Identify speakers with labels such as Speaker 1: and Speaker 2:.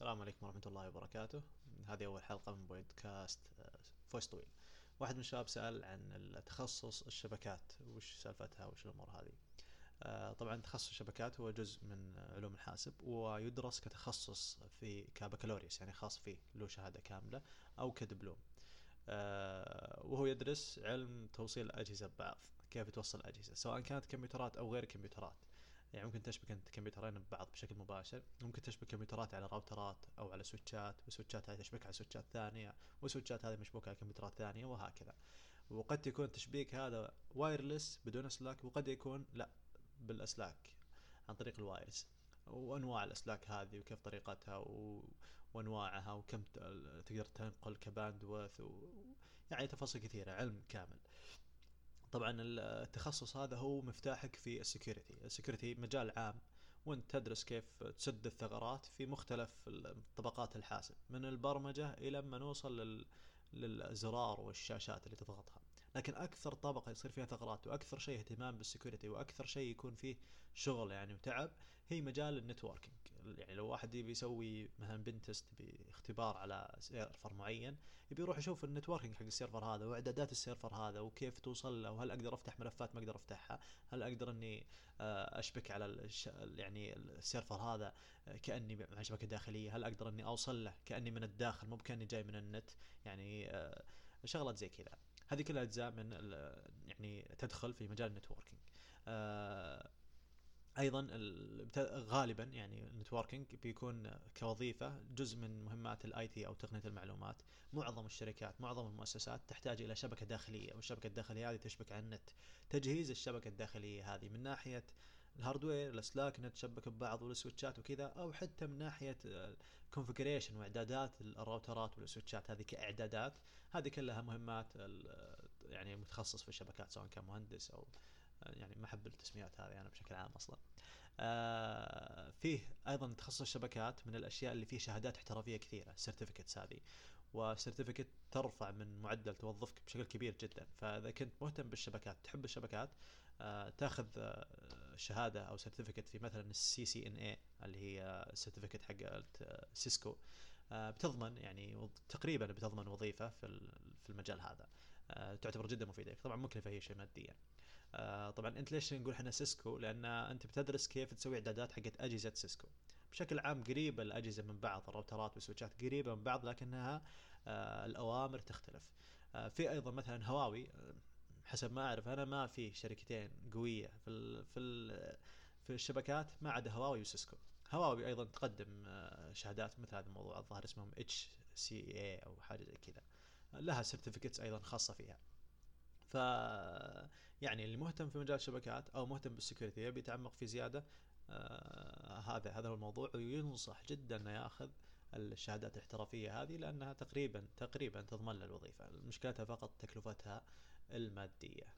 Speaker 1: السلام عليكم ورحمة الله وبركاته. هذه أول حلقة من بودكاست آه، فويس طويل. واحد من الشباب سأل عن التخصص الشبكات وش سالفتها وش الأمور هذه. آه، طبعا تخصص الشبكات هو جزء من علوم الحاسب ويدرس كتخصص في كبكالوريوس يعني خاص فيه له شهادة كاملة أو كدبلوم. آه، وهو يدرس علم توصيل الأجهزة ببعض كيف توصل الأجهزة سواء كانت كمبيوترات أو غير كمبيوترات. يعني ممكن تشبك انت كمبيوترين ببعض بشكل مباشر ممكن تشبك كمبيوترات على راوترات أو على سويتشات وسويتشات هذه تشبك على سويتشات ثانية وسويتشات هذه مشبوكة على كمبيوترات ثانية وهكذا. وقد يكون التشبيك هذا wireless بدون اسلاك وقد يكون لا بالاسلاك عن طريق ال wires وأنواع الاسلاك هذه وكيف طريقتها و... وأنواعها وكم تقدر تنقل ك bandwidth و... يعني تفاصيل كثيرة علم كامل. طبعا التخصص هذا هو مفتاحك في ال security. ال security مجال عام وانت تدرس كيف تسد الثغرات في مختلف طبقات الحاسب من البرمجة إلى ما نوصل لل... للزرار والشاشات اللي تضغطها. لكن أكثر طبقه يصير فيها ثغرات وأكثر شيء اهتمام بال security وأكثر شيء يكون فيه شغل يعني وتعب هي مجال ال networking. يعني لو واحد يبي يسوي مثلا pentest باختبار على server معين يبي يروح يشوف ال networking حق ال server هذا وإعدادات ال server هذا وكيف توصل له وهل أقدر أفتح ملفات ما أقدر أفتحها؟ هل أقدر إني آه، أشبك على الش... يعني ال server هذا آه، كأني مع شبكة داخلية؟ هل أقدر إني أوصل له كأني من الداخل مو كاني جاي من النت؟ يعني آه، شغلات زي كذا. هذه كلها أجزاء من يعني تدخل في مجال ال networking. آه أيضا غالبا يعني ال networking بيكون كوظيفة جزء من مهمات ال IT أو تقنية المعلومات. معظم الشركات معظم المؤسسات تحتاج إلى شبكة داخلية والشبكة الداخلية هذه تشبك على النت. تجهيز الشبكة الداخلية هذه من ناحية ال hardware الاسلاك نتشبك ببعض وال switchات وكذا أو حتى من ناحية ال configuration وإعدادات الراوترات والسويتشات. هذه كإعدادات هذه كلها مهمات يعني متخصص في الشبكات سواء كان مهندس أو يعني ما أحب التسميات هذه أنا بشكل عام أصلا. آه فيه أيضا تخصص الشبكات من الأشياء اللي فيه شهادات احترافية كثيرة certificates هذه. و certificate ترفع من معدل توظفك بشكل كبير جدا. فإذا كنت مهتم بالشبكات تحب الشبكات آه تأخذ آه شهادة أو certificate في مثلا ال CCNA اللي هي certificate حق سيسكو آه بتضمن يعني تقريبا بتضمن وظيفة في في المجال هذا. تعتبر جدا مفيدة. طبعا مكلفه هي شيء ماديا. آه طبعا أنت ليش نقول إحنا سيسكو؟ لأن أنت بتدرس كيف تسوي إعدادات حقت أجهزة سيسكو. بشكل عام قريبة الأجهزة من بعض الراوترات والسويتشات قريبة من بعض لكنها آه الأوامر تختلف. آه في أيضا مثلا هواوي آه، حسب ما أعرف أنا ما في شركتين قوية في في في الشبكات ما عدا هواوي وسيسكو. هواوي أيضا تقدم آه، شهادات مثل هذا الموضوع الظاهر اسمهم HCA أو حاجة زي كذا. لها certificates أيضا خاصة فيها. ف يعني اللي مهتم في مجال الشبكات أو مهتم بال security يبي يتعمق في زيادة آه هذا هذا هو الموضوع وينصح جدا إنه يأخذ الشهادات الاحترافية هذه لأنها تقريبا تقريبا تضمن له الوظيفة. مشكلتها فقط تكلفتها المادية.